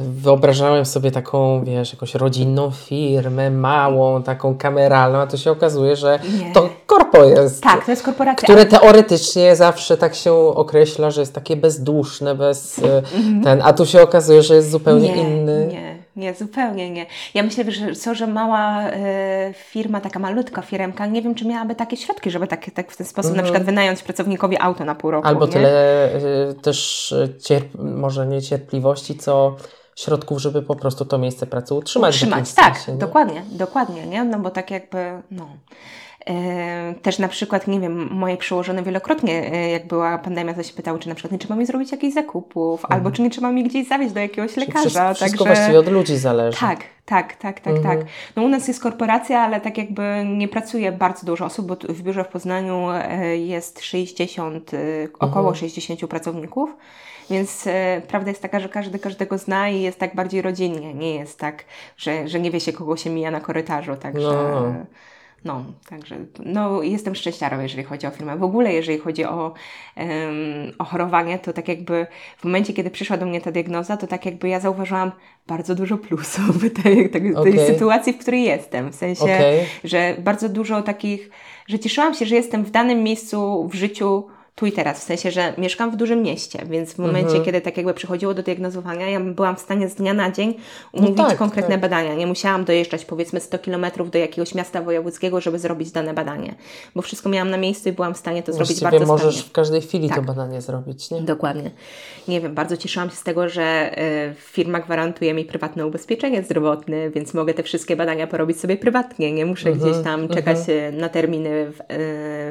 wyobrażałem sobie taką, wiesz, jakąś rodzinną firmę, małą, taką kameralną, a to się okazuje, że nie. to korpo jest. Tak, to jest korporacja. Które teoretycznie zawsze tak się określa, że jest takie bezduszne, bez mm -hmm. ten, a tu się okazuje, że jest zupełnie nie, inny. Nie, nie, zupełnie nie. Ja myślę, że co, że mała y, firma, taka malutka firmka, nie wiem, czy miałaby takie środki, żeby tak, tak w ten sposób mm na przykład wynająć pracownikowi auto na pół roku. Albo nie? tyle y, też cierp może nie cierpliwości, co środków, żeby po prostu to miejsce pracy utrzymać. Utrzymać, tak, sensie, dokładnie, dokładnie, nie? No bo tak jakby, no. E, też na przykład, nie wiem, moje przełożone wielokrotnie, e, jak była pandemia, to się pytały, czy na przykład nie trzeba mi zrobić jakichś zakupów, mhm. albo czy nie trzeba mi gdzieś zawieźć do jakiegoś lekarza. Wszystko, wszystko Także... właściwie od ludzi zależy. Tak, tak, tak, tak, mhm. tak. No u nas jest korporacja, ale tak jakby nie pracuje bardzo dużo osób, bo w biurze w Poznaniu e, jest 60, około mhm. 60 pracowników. Więc e, prawda jest taka, że każdy każdego zna i jest tak bardziej rodzinnie. Nie jest tak, że, że nie wie się, kogo się mija na korytarzu. Także. No. No, także no, jestem szczęściarą, jeżeli chodzi o firmę. W ogóle, jeżeli chodzi o, um, o chorowanie, to tak jakby w momencie, kiedy przyszła do mnie ta diagnoza, to tak jakby ja zauważyłam bardzo dużo plusów tej, tej, okay. tej sytuacji, w której jestem. W sensie, okay. że bardzo dużo takich, że cieszyłam się, że jestem w danym miejscu w życiu tu i teraz, w sensie, że mieszkam w dużym mieście, więc w momencie, mhm. kiedy tak jakby przychodziło do diagnozowania, ja byłam w stanie z dnia na dzień umówić no tak, konkretne tak. badania. Nie musiałam dojeżdżać powiedzmy 100 kilometrów do jakiegoś miasta wojewódzkiego, żeby zrobić dane badanie, bo wszystko miałam na miejscu i byłam w stanie to zrobić Właściwie bardzo możesz sprawnie. w każdej chwili tak. to badanie zrobić, nie? Dokładnie. Nie wiem, bardzo cieszyłam się z tego, że y, firma gwarantuje mi prywatne ubezpieczenie zdrowotne, więc mogę te wszystkie badania porobić sobie prywatnie. Nie muszę mhm, gdzieś tam czekać mhm. na terminy w, y,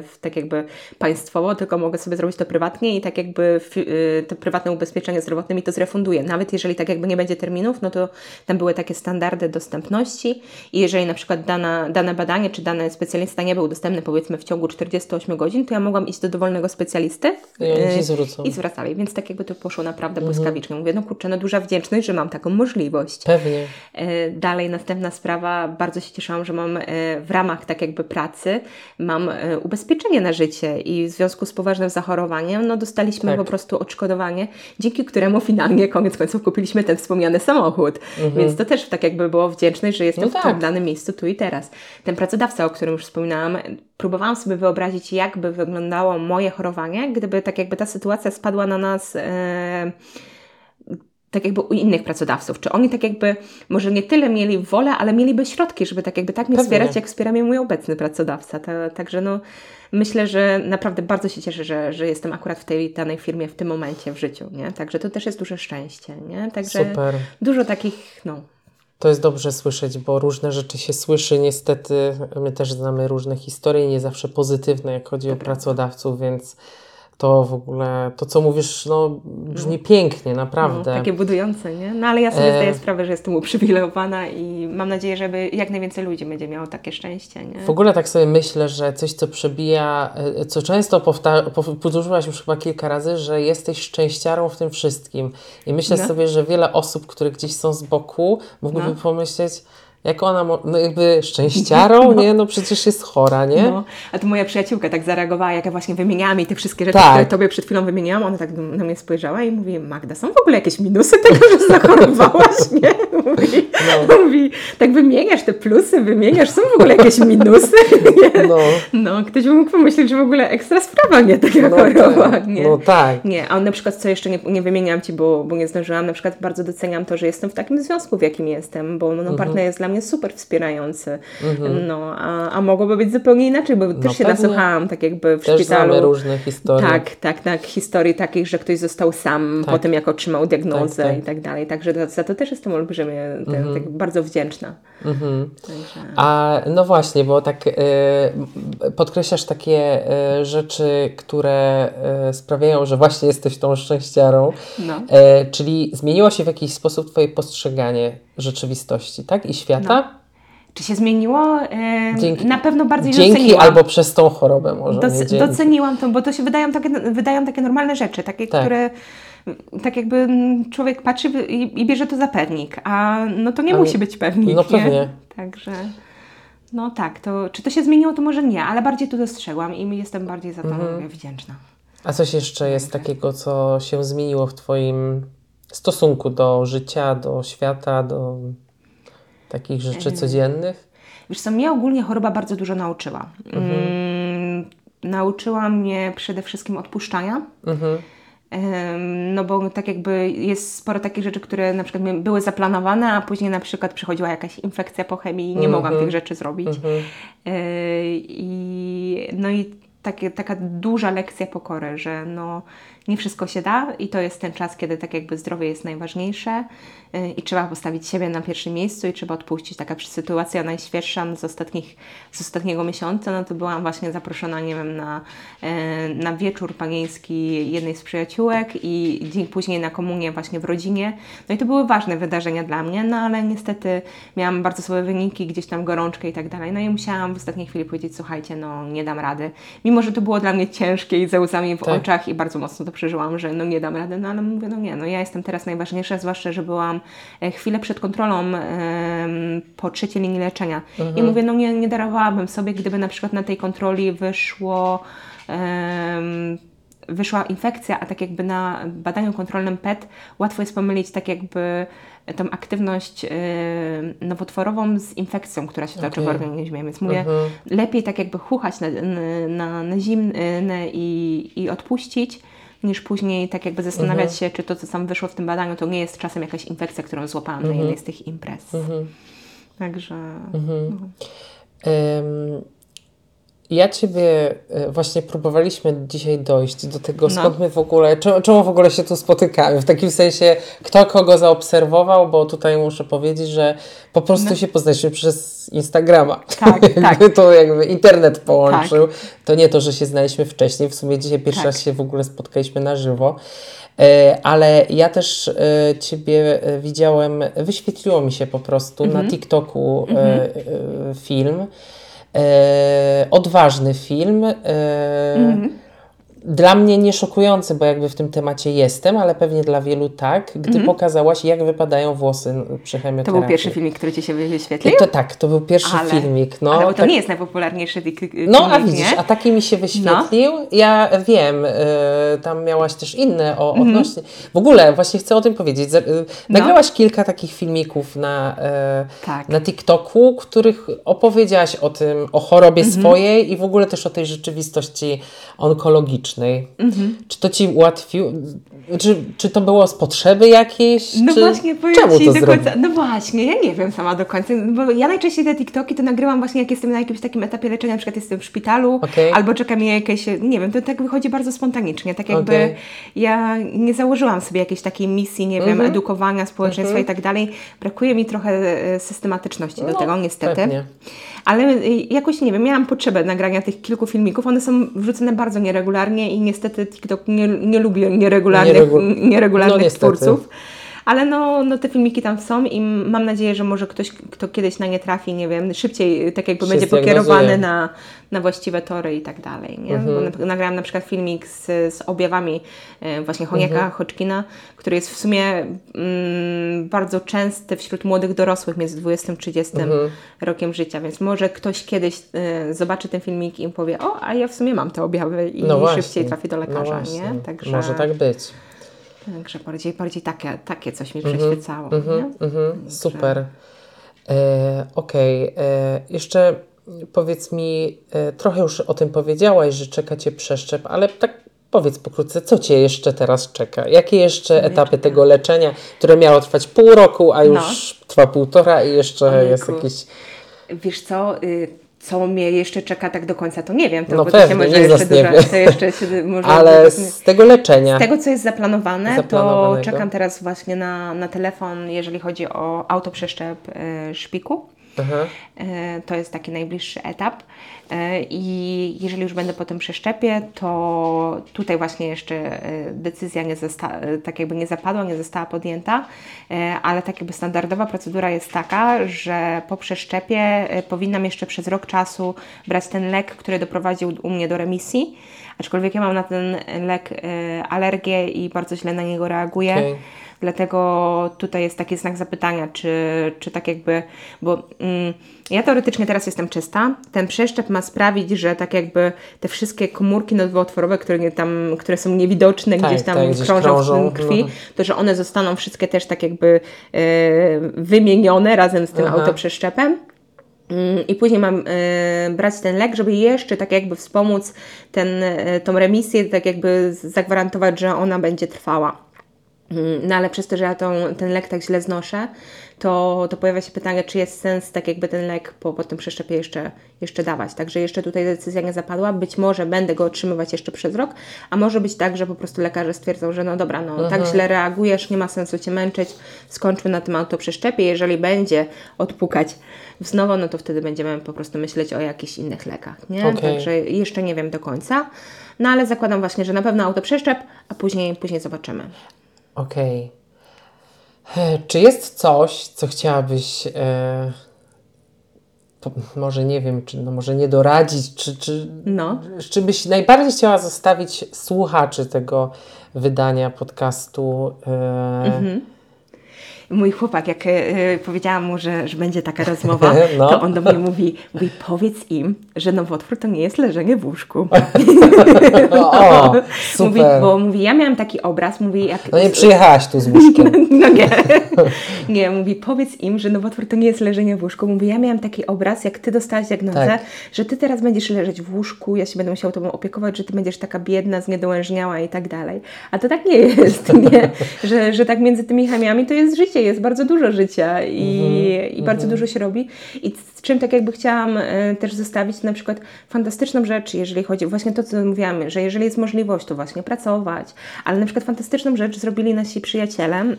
w, tak jakby państwowo, tylko mogę sobie zrobić to prywatnie i tak jakby y, to prywatne ubezpieczenie zdrowotne mi to zrefunduje. Nawet jeżeli tak jakby nie będzie terminów, no to tam były takie standardy dostępności i jeżeli na przykład dana, dane badanie czy dany specjalista nie był dostępny powiedzmy w ciągu 48 godzin, to ja mogłam iść do dowolnego specjalisty i, y, zwrócą. i zwracali. Więc tak jakby to poszło naprawdę mhm. błyskawicznie. Mówię, no kurczę, no duża wdzięczność, że mam taką możliwość. Pewnie. Y, dalej następna sprawa, bardzo się cieszyłam, że mam w ramach tak jakby pracy, mam ubezpieczenie na życie i w związku z poważnym zachorowaniem no dostaliśmy tak. po prostu odszkodowanie, dzięki któremu finalnie koniec końców kupiliśmy ten wspomniany samochód. Mhm. Więc to też tak jakby było wdzięczność, że jestem no tak. w tym danym miejscu tu i teraz. Ten pracodawca, o którym już wspominałam, próbowałam sobie wyobrazić, jakby wyglądało moje chorowanie, gdyby tak jakby ta sytuacja spadła na nas... E, tak jakby u innych pracodawców? Czy oni tak jakby może nie tyle mieli wolę, ale mieliby środki, żeby tak jakby tak mnie Pewnie. wspierać, jak wspiera mnie mój obecny pracodawca. Także no, myślę, że naprawdę bardzo się cieszę, że, że jestem akurat w tej danej firmie w tym momencie w życiu, nie? Także to też jest duże szczęście, nie? Także Super. dużo takich, no, To jest dobrze słyszeć, bo różne rzeczy się słyszy. Niestety, my też znamy różne historie, nie zawsze pozytywne, jak chodzi o pracodawców, więc to w ogóle, to co mówisz, no, brzmi pięknie, naprawdę. No, takie budujące, nie? No ale ja sobie E. zdaję sprawę, że jestem uprzywilejowana i mam nadzieję, żeby jak najwięcej ludzi będzie miało takie szczęście, nie? W ogóle tak sobie myślę, że coś, co przebija, e, co często powtórzyłaś już chyba kilka razy, że jesteś szczęściarą w tym wszystkim. I myślę No. sobie, że wiele osób, które gdzieś są z boku, mogłyby No. pomyśleć, jak ona, no jakby szczęściarą, nie? No przecież jest chora, nie? No, a tu moja przyjaciółka tak zareagowała, jak ja właśnie wymieniałam jej te wszystkie rzeczy, Tak. które Tobie przed chwilą wymieniałam. Ona tak na mnie spojrzała i mówi, Magda, są w ogóle jakieś minusy tego, że zachorowałaś, nie? Mówi, No. mówi tak wymieniasz te plusy, wymieniasz, są w ogóle jakieś minusy, nie? No, No, ktoś by mógł pomyśleć, że w ogóle ekstra sprawa, nie? Taka no, choroba, tak, nie? no tak. Nie, a na przykład, co jeszcze nie, nie wymieniam Ci, bo, bo nie zdążyłam, na przykład bardzo doceniam to, że jestem w takim związku, w jakim jestem, bo no, Mhm. partner jest dla mnie super wspierający, no, a, a mogłoby być zupełnie inaczej, bo też się nasłuchałam, tak jakby w Też szpitalu. znamy różne historie. Tak, tak, tak, historii takich, że ktoś został sam Tak. po tym, jak otrzymał diagnozę Tak, tak. i tak dalej, także za, za to też jestem olbrzymie, ten, tak bardzo wdzięczna. Mhm. Także... A no właśnie, bo tak e, podkreślasz takie e, rzeczy, które e, sprawiają, że właśnie jesteś tą szczęściarą. No. E, czyli zmieniło się w jakiś sposób Twoje postrzeganie rzeczywistości, tak? I świata? Czy się zmieniło? E, Dzięki- na pewno bardziej Dzięki doceniłam. albo przez tą chorobę może. nie Doc- doceniłam to, bo to się wydają takie, wydają takie normalne rzeczy, takie, Tak. które tak jakby człowiek patrzy i, i bierze to za pewnik, a no to nie A- musi być pewnik, no nie? pewnie. Także no tak, to czy to się zmieniło, to może nie, ale bardziej to dostrzegłam i jestem bardziej za to Mhm. wdzięczna. A coś jeszcze jest takiego, co się zmieniło w Twoim stosunku do życia, do świata, do takich rzeczy codziennych? Wiesz co, mnie ogólnie choroba bardzo dużo nauczyła. Mm, nauczyła mnie przede wszystkim odpuszczania. Mhm. No bo tak jakby jest sporo takich rzeczy, które na przykład były zaplanowane, a później na przykład przychodziła jakaś infekcja po chemii i nie mogłam tych rzeczy zrobić. E, I, no i takie, taka duża lekcja pokory, że no, nie wszystko się da i to jest ten czas, kiedy tak jakby zdrowie jest najważniejsze y, i trzeba postawić siebie na pierwszym miejscu i trzeba odpuścić. Taka sytuacja najświeższa z, ostatnich, z ostatniego miesiąca, no to byłam właśnie zaproszona, nie wiem, na, e, na wieczór panieński jednej z przyjaciółek i dzień później na komunię właśnie w rodzinie. No i to były ważne wydarzenia dla mnie, no ale niestety miałam bardzo słabe wyniki, gdzieś tam gorączkę i tak dalej. No i musiałam w ostatniej chwili powiedzieć, słuchajcie, no nie dam rady. Mimo, że to było dla mnie ciężkie i ze łzami w Tak. oczach i bardzo mocno to przeżyłam, że no nie dam rady, no ale mówię, no nie, no ja jestem teraz najważniejsza, zwłaszcza, że byłam e, chwilę przed kontrolą po trzeciej linii leczenia. I mówię, no nie, nie darowałabym sobie, gdyby na przykład na tej kontroli wyszło wyszła infekcja, a tak jakby na badaniu kontrolnym PET łatwo jest pomylić tak jakby tą aktywność y, nowotworową z infekcją, która się toczy w Okej. organizmie. Więc mówię, Mhm. lepiej tak jakby chuchać na, na, na zimne i, i odpuścić, niż później tak jakby zastanawiać Mhm. się, czy to, co tam wyszło w tym badaniu, to nie jest czasem jakaś infekcja, którą złapałam Mhm. na jednej z tych imprez. Także... Em, ja Ciebie e, właśnie próbowaliśmy dzisiaj dojść do tego, No. skąd my w ogóle, czemu, czemu w ogóle się tu spotykamy. W takim sensie, kto kogo zaobserwował, bo tutaj muszę powiedzieć, że po prostu się poznaliśmy przez Instagrama. No. Tak, tak. To jakby internet połączył. To nie to, że się znaliśmy wcześniej. W sumie dzisiaj pierwszy Tak. raz się w ogóle spotkaliśmy na żywo. E, ale ja też e, Ciebie widziałem, wyświetliło mi się po prostu Mhm. na TikToku e, e, film. E, odważny film. E, Mhm. Dla mnie nie szokujący, bo jakby w tym temacie jestem, ale pewnie dla wielu tak, gdy pokazałaś, jak wypadają włosy przy chemioterapii. To był pierwszy filmik, który Ci się wyświetlił? I to tak, to był pierwszy Ale- filmik. No, ale to tak- nie jest najpopularniejszy filmik, no, a widzisz, nie? a taki mi się wyświetlił. Ja wiem, y, tam miałaś też inne o, Mhm. odnośnie. W ogóle, właśnie chcę o tym powiedzieć. Y, Nagrałaś kilka takich filmików na, y, Tak. na TikToku, których opowiedziałaś o tym, o chorobie Mhm. swojej i w ogóle też o tej rzeczywistości onkologicznej. Medycznej. Czy to ci ułatwiło? Czy, czy to było z potrzeby jakiejś? No czy... właśnie, powiem Czemu Ci to do końca. No właśnie, ja nie wiem sama do końca, bo ja najczęściej te TikToki to nagrywam właśnie jak jestem na jakimś takim etapie leczenia, na przykład jestem w szpitalu, Okej. albo czeka mnie jakieś, nie wiem, to tak wychodzi bardzo spontanicznie, tak jakby Okej. ja nie założyłam sobie jakiejś takiej misji, nie wiem, Mhm. edukowania społeczeństwa i tak dalej. Brakuje mi trochę e, systematyczności do No, tego, niestety. pewnie. Ale y, jakoś, nie wiem, miałam potrzebę nagrania tych kilku filmików. One są wrzucone bardzo nieregularnie i niestety TikTok nie, nie lubi nieregularnych, Nieregu- nieregularnych No, twórców. Ale no, no te filmiki tam są i mam nadzieję, że może ktoś, kto kiedyś na nie trafi, nie wiem, szybciej tak jakby Się będzie pokierowany na, na właściwe tory i tak dalej. Nie? Mhm. Bo na- nagrałam na przykład filmik z, z objawami e, właśnie choniaka Mhm. Hodgkina, który jest w sumie mm, bardzo częsty wśród młodych dorosłych między 20 a 30 Mhm. rokiem życia, więc może ktoś kiedyś e, zobaczy ten filmik i powie, o, a ja w sumie mam te objawy i No szybciej trafi do No lekarza, właśnie. nie? Także, Może tak być. Także bardziej, bardziej takie, takie coś mi przyświecało, nie? Mhm, super. E, Okej, e, jeszcze powiedz mi, e, trochę już o tym powiedziałaś, że czeka Cię przeszczep, ale tak powiedz pokrótce, co Cię jeszcze teraz czeka? Jakie jeszcze etapy tego leczenia, które miało trwać pół roku, a już trwa półtora i jeszcze jest jakiś... Wiesz co, y, co mnie jeszcze czeka tak do końca, to nie wiem. To, No bo to się pewnie, może z jeszcze wie. to jeszcze się może Ale z z tego leczenia... tego, co jest zaplanowane, to czekam teraz właśnie na, na telefon, jeżeli chodzi o autoprzeszczep y, szpiku. Aha. E, To jest taki najbliższy etap. E, I jeżeli już będę po tym przeszczepie, to tutaj właśnie jeszcze e, decyzja nie zosta- tak jakby nie zapadła, nie została podjęta, ale tak jakby standardowa procedura jest taka, że po przeszczepie powinnam jeszcze przez rok czasu brać ten lek, który doprowadził u mnie do remisji. Aczkolwiek ja mam na ten lek alergię i bardzo źle na niego reaguję. Okej. Dlatego tutaj jest taki znak zapytania, czy, czy tak jakby, bo mm, ja teoretycznie teraz jestem czysta. Ten przeszczep ma sprawić, że tak jakby te wszystkie komórki nowotworowe, które, nie tam, które są niewidoczne, Tak, gdzieś tam tak, gdzieś krążą, krążą, w tym krwi, no. to że one zostaną wszystkie też tak jakby e, wymienione razem z tym Aha. autoprzeszczepem. Mm, I później mam e, brać ten lek, żeby jeszcze tak jakby wspomóc ten, e, tą remisję, tak jakby zagwarantować, że ona będzie trwała. Mm, No ale przez to, że ja tą, ten lek tak źle znoszę, to, to pojawia się pytanie, czy jest sens tak jakby ten lek po, po tym przeszczepie jeszcze, jeszcze dawać. Także jeszcze tutaj decyzja nie zapadła. Być może będę go otrzymywać jeszcze przez rok, a może być tak, że po prostu lekarze stwierdzą, że no dobra, no tak źle reagujesz, nie ma sensu Cię męczyć, skończmy na tym autoprzeszczepie. Jeżeli będzie odpukać wznowo, no to wtedy będziemy po prostu myśleć o jakichś innych lekach, nie? Okej. Także jeszcze nie wiem do końca. No ale zakładam właśnie, że na pewno autoprzeszczep, a później, później zobaczymy. Okej. E, Czy jest coś, co chciałabyś, e, to może nie wiem, czy no może nie doradzić, czy, czy, No. czy byś najbardziej chciała zostawić słuchaczy tego wydania podcastu? E, Mój chłopak, jak e, powiedziałam mu, że, że będzie taka rozmowa, No. to on do mnie mówi, mówi, powiedz im, że nowotwór to nie jest leżenie w łóżku. O, Mówi, super. bo mówi, ja miałam taki obraz, mówi, jak... No nie przyjechałaś tu z łóżkiem. No nie. Nie, mówi, powiedz im, że nowotwór to nie jest leżenie w łóżku. Mówi, ja miałam taki obraz, jak ty dostałaś diagnozę, Tak. że ty teraz będziesz leżeć w łóżku, ja się będę musiał tobą opiekować, że ty będziesz taka biedna, zniedołężniała i tak dalej. A to tak nie jest, nie? Że, że tak między tymi chemiami to jest życie, jest bardzo dużo życia i, i bardzo dużo się robi. I z czym tak jakby chciałam e, też zostawić na przykład fantastyczną rzecz, jeżeli chodzi, właśnie to, co mówiłam, że jeżeli jest możliwość, to właśnie pracować, ale na przykład fantastyczną rzecz zrobili nasi przyjaciele mm,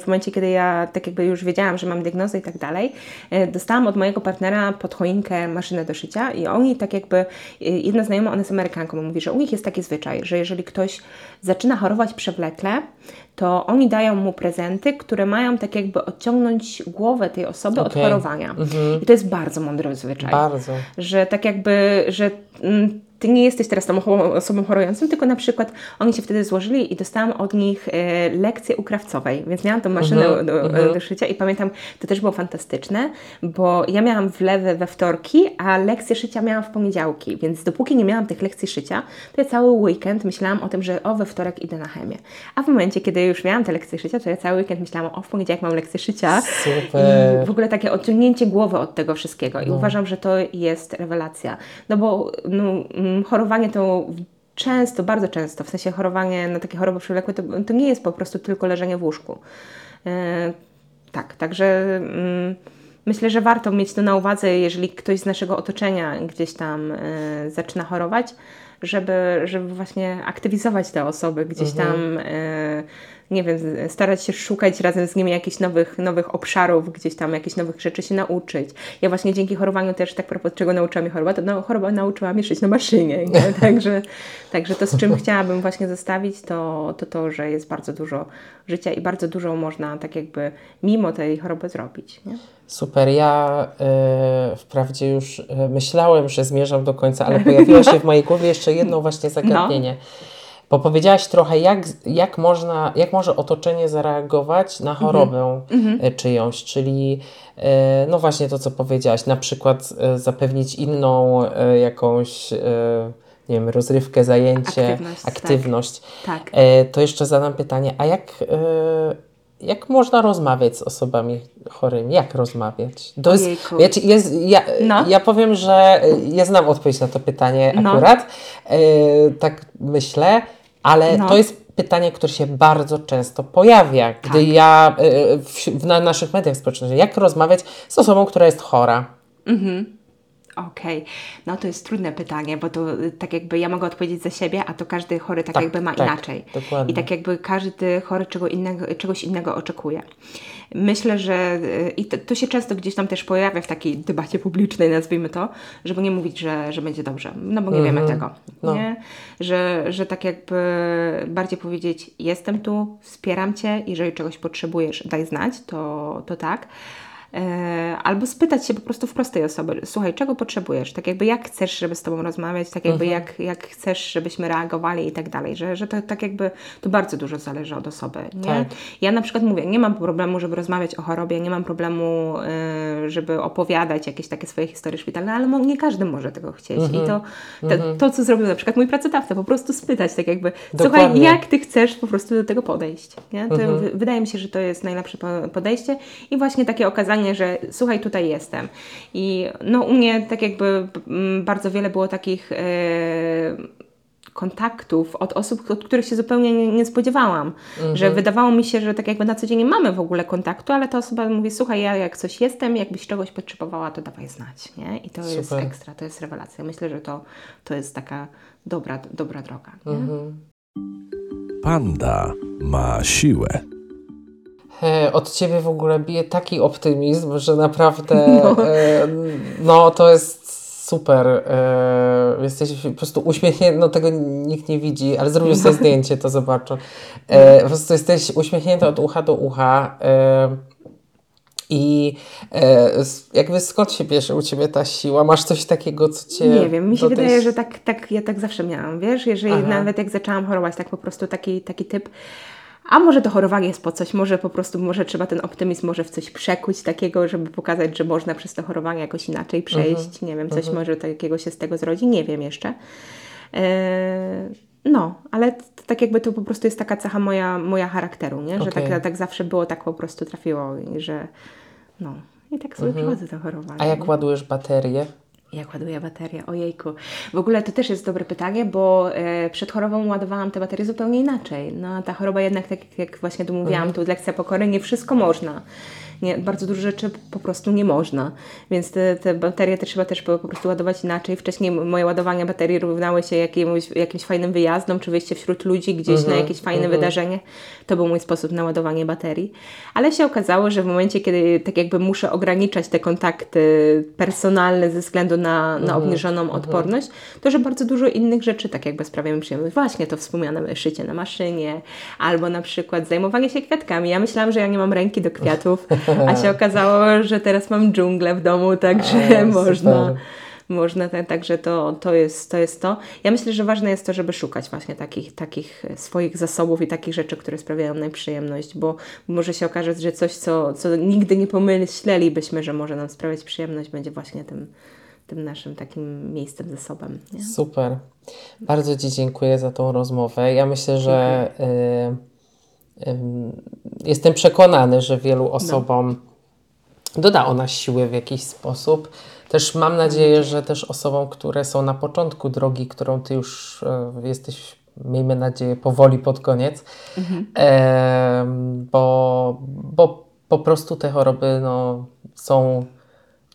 w momencie, kiedy ja tak jakby już wiedziałam, że mam diagnozę i tak dalej, e, dostałam od mojego partnera pod choinkę maszynę do szycia i oni tak jakby, e, jedna znajoma, ona jest Amerykanką, mówi, że u nich jest taki zwyczaj, że jeżeli ktoś zaczyna chorować przewlekle, to oni dają mu prezenty, które mają tak jakby odciągnąć głowę tej osoby od Okej. chorowania. I to jest bardzo mądry zwyczaj Bardzo. że tak jakby, że mm, ty nie jesteś teraz tą osobą chorującą, tylko na przykład oni się wtedy złożyli i dostałam od nich e, lekcję u krawcowej, więc miałam tą maszynę Mhm, do, do szycia i pamiętam, to też było fantastyczne, bo ja miałam wlewy we wtorki, a lekcje szycia miałam w poniedziałki, więc dopóki nie miałam tych lekcji szycia, to ja cały weekend myślałam o tym, że o, we wtorek idę na chemię. A w momencie, kiedy już miałam te lekcje szycia, to ja cały weekend myślałam, o, w poniedziałek mam lekcję szycia Super. i w ogóle takie odciągnięcie głowy od tego wszystkiego. I uważam, że to jest rewelacja. No bo no, mm, chorowanie to często, bardzo często, w sensie chorowanie na takie choroby przewlekłe, to, to nie jest po prostu tylko leżenie w łóżku. E, tak, także mm, myślę, że warto mieć to na uwadze, jeżeli ktoś z naszego otoczenia gdzieś tam e, zaczyna chorować, żeby, żeby właśnie aktywizować te osoby, gdzieś tam e, nie wiem, starać się szukać razem z nimi jakichś nowych, nowych obszarów, gdzieś tam jakichś nowych rzeczy się nauczyć. Ja właśnie dzięki chorowaniu też tak propos czego nauczyła mnie choroba, to no, choroba nauczyła mnie szyć na maszynie. Nie? Także, także to, z czym chciałabym właśnie zostawić, to, to to, że jest bardzo dużo życia i bardzo dużo można tak jakby mimo tej choroby zrobić. Nie? Super. Ja y, wprawdzie już y, myślałem, że zmierzam do końca, ale pojawiło się w mojej głowie jeszcze jedno właśnie zagadnienie. No. Bo powiedziałaś trochę, jak, jak, można, jak może otoczenie zareagować na chorobę mm-hmm. czyjąś, czyli e, no właśnie to, co powiedziałaś, na przykład e, zapewnić inną jakąś nie wiem, rozrywkę, zajęcie, aktywność. aktywność. Tak. tak. To jeszcze zadam pytanie, a jak jak można rozmawiać z osobami chorymi? Jak rozmawiać? To jest, wiecie, jest, ja, no. ja powiem, że ja znam odpowiedź na to pytanie no. akurat. tak myślę ale no. to jest pytanie, które się bardzo często pojawia, gdy tak. ja y, w, w, na naszych mediach społecznościowych, jak rozmawiać z osobą, która jest chora. Mhm. Okej, okay. no to jest trudne pytanie, bo to y, tak jakby ja mogę odpowiedzieć za siebie, a to każdy chory tak, tak jakby ma tak, inaczej. Dokładnie. I tak jakby każdy chory czego innego, czegoś innego oczekuje. Myślę, że y, i to, to, się często gdzieś tam też pojawia w takiej debacie publicznej, nazwijmy to, żeby nie mówić, że, że będzie dobrze, no bo nie wiemy mhm. tego. No. Nie? Że, że tak jakby bardziej powiedzieć, jestem tu, wspieram Cię, jeżeli czegoś potrzebujesz, daj znać, to, to tak albo spytać się po prostu w prostej osoby, słuchaj, czego potrzebujesz, tak jakby jak chcesz, żeby z Tobą rozmawiać, tak jakby mhm. jak, jak chcesz, żebyśmy reagowali i tak dalej, że, że to tak jakby, to bardzo dużo zależy od osoby, nie? Tak. Ja na przykład mówię, nie mam problemu, żeby rozmawiać o chorobie, nie mam problemu, y, żeby opowiadać jakieś takie swoje historie szpitalne, ale nie każdy może tego chcieć mhm. i to, to, mhm. to, co zrobił na przykład mój pracodawca, po prostu spytać, tak jakby, Dokładnie. słuchaj, jak Ty chcesz po prostu do tego podejść, nie? To Wydaje mi się, że to jest najlepsze podejście i właśnie takie okazanie że słuchaj, tutaj jestem. I no u mnie tak jakby mm, bardzo wiele było takich e, kontaktów od osób, od których się zupełnie nie, nie spodziewałam. Mhm. Że wydawało mi się, że tak jakby na co dzień nie mamy w ogóle kontaktu, ale ta osoba mówi, słuchaj, ja jak coś jestem, jakbyś czegoś potrzebowała, to dawaj znać, nie? I to Super. jest ekstra, to jest rewelacja. Myślę, że to, to jest taka dobra, dobra droga. Mhm. Panda ma siłę. E, od ciebie w ogóle bije taki optymizm, że naprawdę no, e, no to jest super. E, jesteś po prostu uśmiechnięty, no tego nikt nie widzi, ale zrobię sobie zdjęcie, to zobaczę. E, po prostu jesteś uśmiechnięty od ucha do ucha. I e, jakby skąd się bierze u Ciebie ta siła? Masz coś takiego, co Cię... Nie wiem, mi się wydaje, tej... że tak, tak, ja tak zawsze miałam, wiesz? Jeżeli Aha. nawet jak zaczęłam chorować, tak po prostu taki, taki typ a może to chorowanie jest po coś, może po prostu, może trzeba ten optymizm może w coś przekuć takiego, żeby pokazać, że można przez to chorowanie jakoś inaczej przejść. Mhm. Nie wiem, coś mhm. może takiego się z tego zrodzi, nie wiem jeszcze. E, no, ale tak jakby to po prostu jest taka cecha moja, moja charakteru, nie? że okay. tak, tak zawsze było, tak po prostu trafiło i że no. I tak sobie mhm. przychodzę to chorowanie. A jak ładujesz baterię? Jak ładuję baterię? Ojejku. W ogóle to też jest dobre pytanie, bo e, przed chorobą ładowałam te baterie zupełnie inaczej. No, ta choroba jednak, tak jak właśnie tu mówiłam, mhm. tu lekcja pokory, nie wszystko można nie, bardzo dużo rzeczy po prostu nie można. Więc te, te baterie te trzeba też po, po prostu ładować inaczej. Wcześniej moje ładowania baterii równały się jakimś, jakimś fajnym wyjazdom, czy wyjście wśród ludzi gdzieś mm -hmm, na jakieś fajne mm -hmm. wydarzenie. To był mój sposób na ładowanie baterii. Ale się okazało, że w momencie, kiedy tak jakby muszę ograniczać te kontakty personalne ze względu na, na -hmm, obniżoną odporność, to że bardzo dużo innych rzeczy tak jakby sprawia mi przyjemność. Właśnie to wspomniane szycie na maszynie, albo na przykład zajmowanie się kwiatkami. Ja myślałam, że ja nie mam ręki do kwiatów, a się okazało, że teraz mam dżunglę w domu, także A, można. Można, także to, to, jest, to jest to. Ja myślę, że ważne jest to, żeby szukać właśnie takich, takich swoich zasobów i takich rzeczy, które sprawiają najprzyjemność, bo może się okaże, że coś, co, co nigdy nie pomyślelibyśmy, że może nam sprawiać przyjemność, będzie właśnie tym, tym naszym takim miejscem, zasobem. Nie? Super. Bardzo Ci dziękuję za tą rozmowę. Ja myślę, że. Y Jestem przekonany, że wielu no. osobom no. doda ona siły w jakiś sposób. Też mam nadzieję, że też osobom, które są na początku drogi, którą ty już e, jesteś, miejmy nadzieję, powoli pod koniec, e, bo, bo po prostu te choroby no, są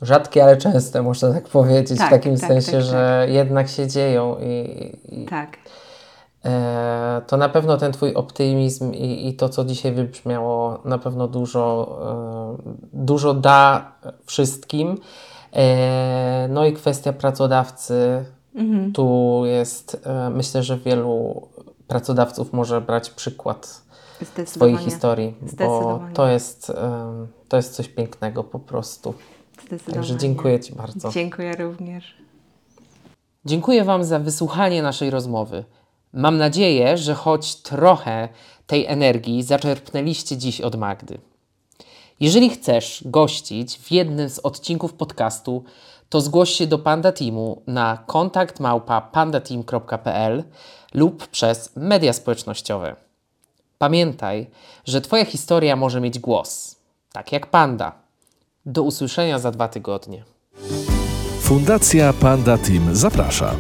rzadkie, ale częste, można tak powiedzieć, Tak, w takim tak, sensie, tak, że jednak się dzieją i, i Tak. E, to na pewno ten Twój optymizm i, i to, co dzisiaj wybrzmiało, na pewno dużo, e, dużo da wszystkim. E, no i kwestia pracodawcy. Mhm. Tu jest, myślę, że wielu pracodawców może brać przykład swojej historii, bo to jest, to jest coś pięknego po prostu. Także dziękuję Ci bardzo. Dziękuję również. Dziękuję Wam za wysłuchanie naszej rozmowy. Mam nadzieję, że choć trochę tej energii zaczerpnęliście dziś od Magdy. Jeżeli chcesz gościć w jednym z odcinków podcastu, to zgłoś się do Panda Teamu na kontakt małpa lub przez media społecznościowe. Pamiętaj, że Twoja historia może mieć głos, tak jak Panda. Do usłyszenia za dwa tygodnie. Fundacja Panda Team zaprasza.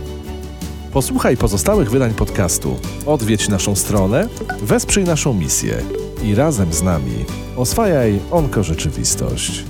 Posłuchaj pozostałych wydań podcastu, odwiedź naszą stronę, wesprzyj naszą misję i razem z nami oswajaj onko rzeczywistość.